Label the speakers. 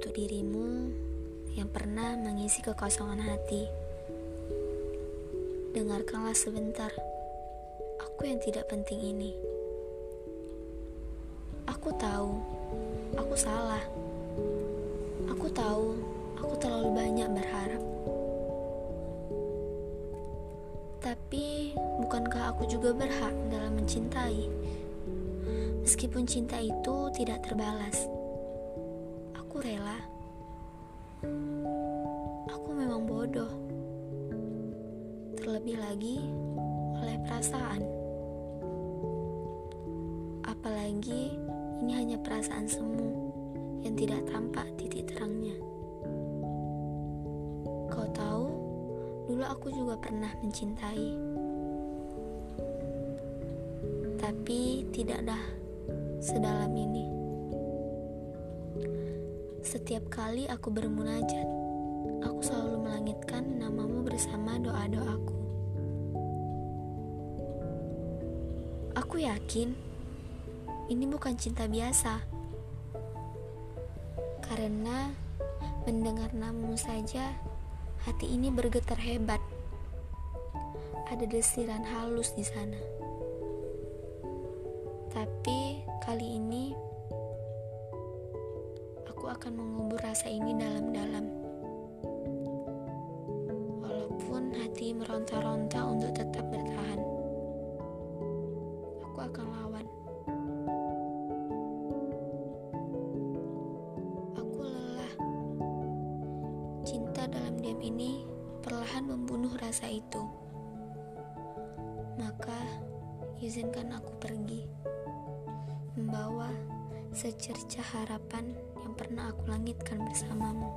Speaker 1: untuk dirimu yang pernah mengisi kekosongan hati. Dengarkanlah sebentar, aku yang tidak penting ini. Aku tahu, aku salah. Aku tahu, aku terlalu banyak berharap. Tapi, bukankah aku juga berhak dalam mencintai? Meskipun cinta itu tidak terbalas, rela. Aku memang bodoh, terlebih lagi oleh perasaan. Apalagi ini hanya perasaan semu yang tidak tampak titik terangnya. Kau tahu, dulu aku juga pernah mencintai, tapi tidak dah sedalam ini. Setiap kali aku bermunajat, aku selalu melangitkan namamu bersama doa-doaku. Aku yakin ini bukan cinta biasa, karena mendengar namamu saja hati ini bergetar hebat. Ada desiran halus di sana. Tapi kali ini akan mengubur rasa ini dalam-dalam. Walaupun hati meronta-ronta untuk tetap bertahan. Aku akan lawan. Aku lelah. Cinta dalam diam ini perlahan membunuh rasa itu. Maka izinkan aku pergi membawa secercah harapan yang pernah aku langitkan bersamamu.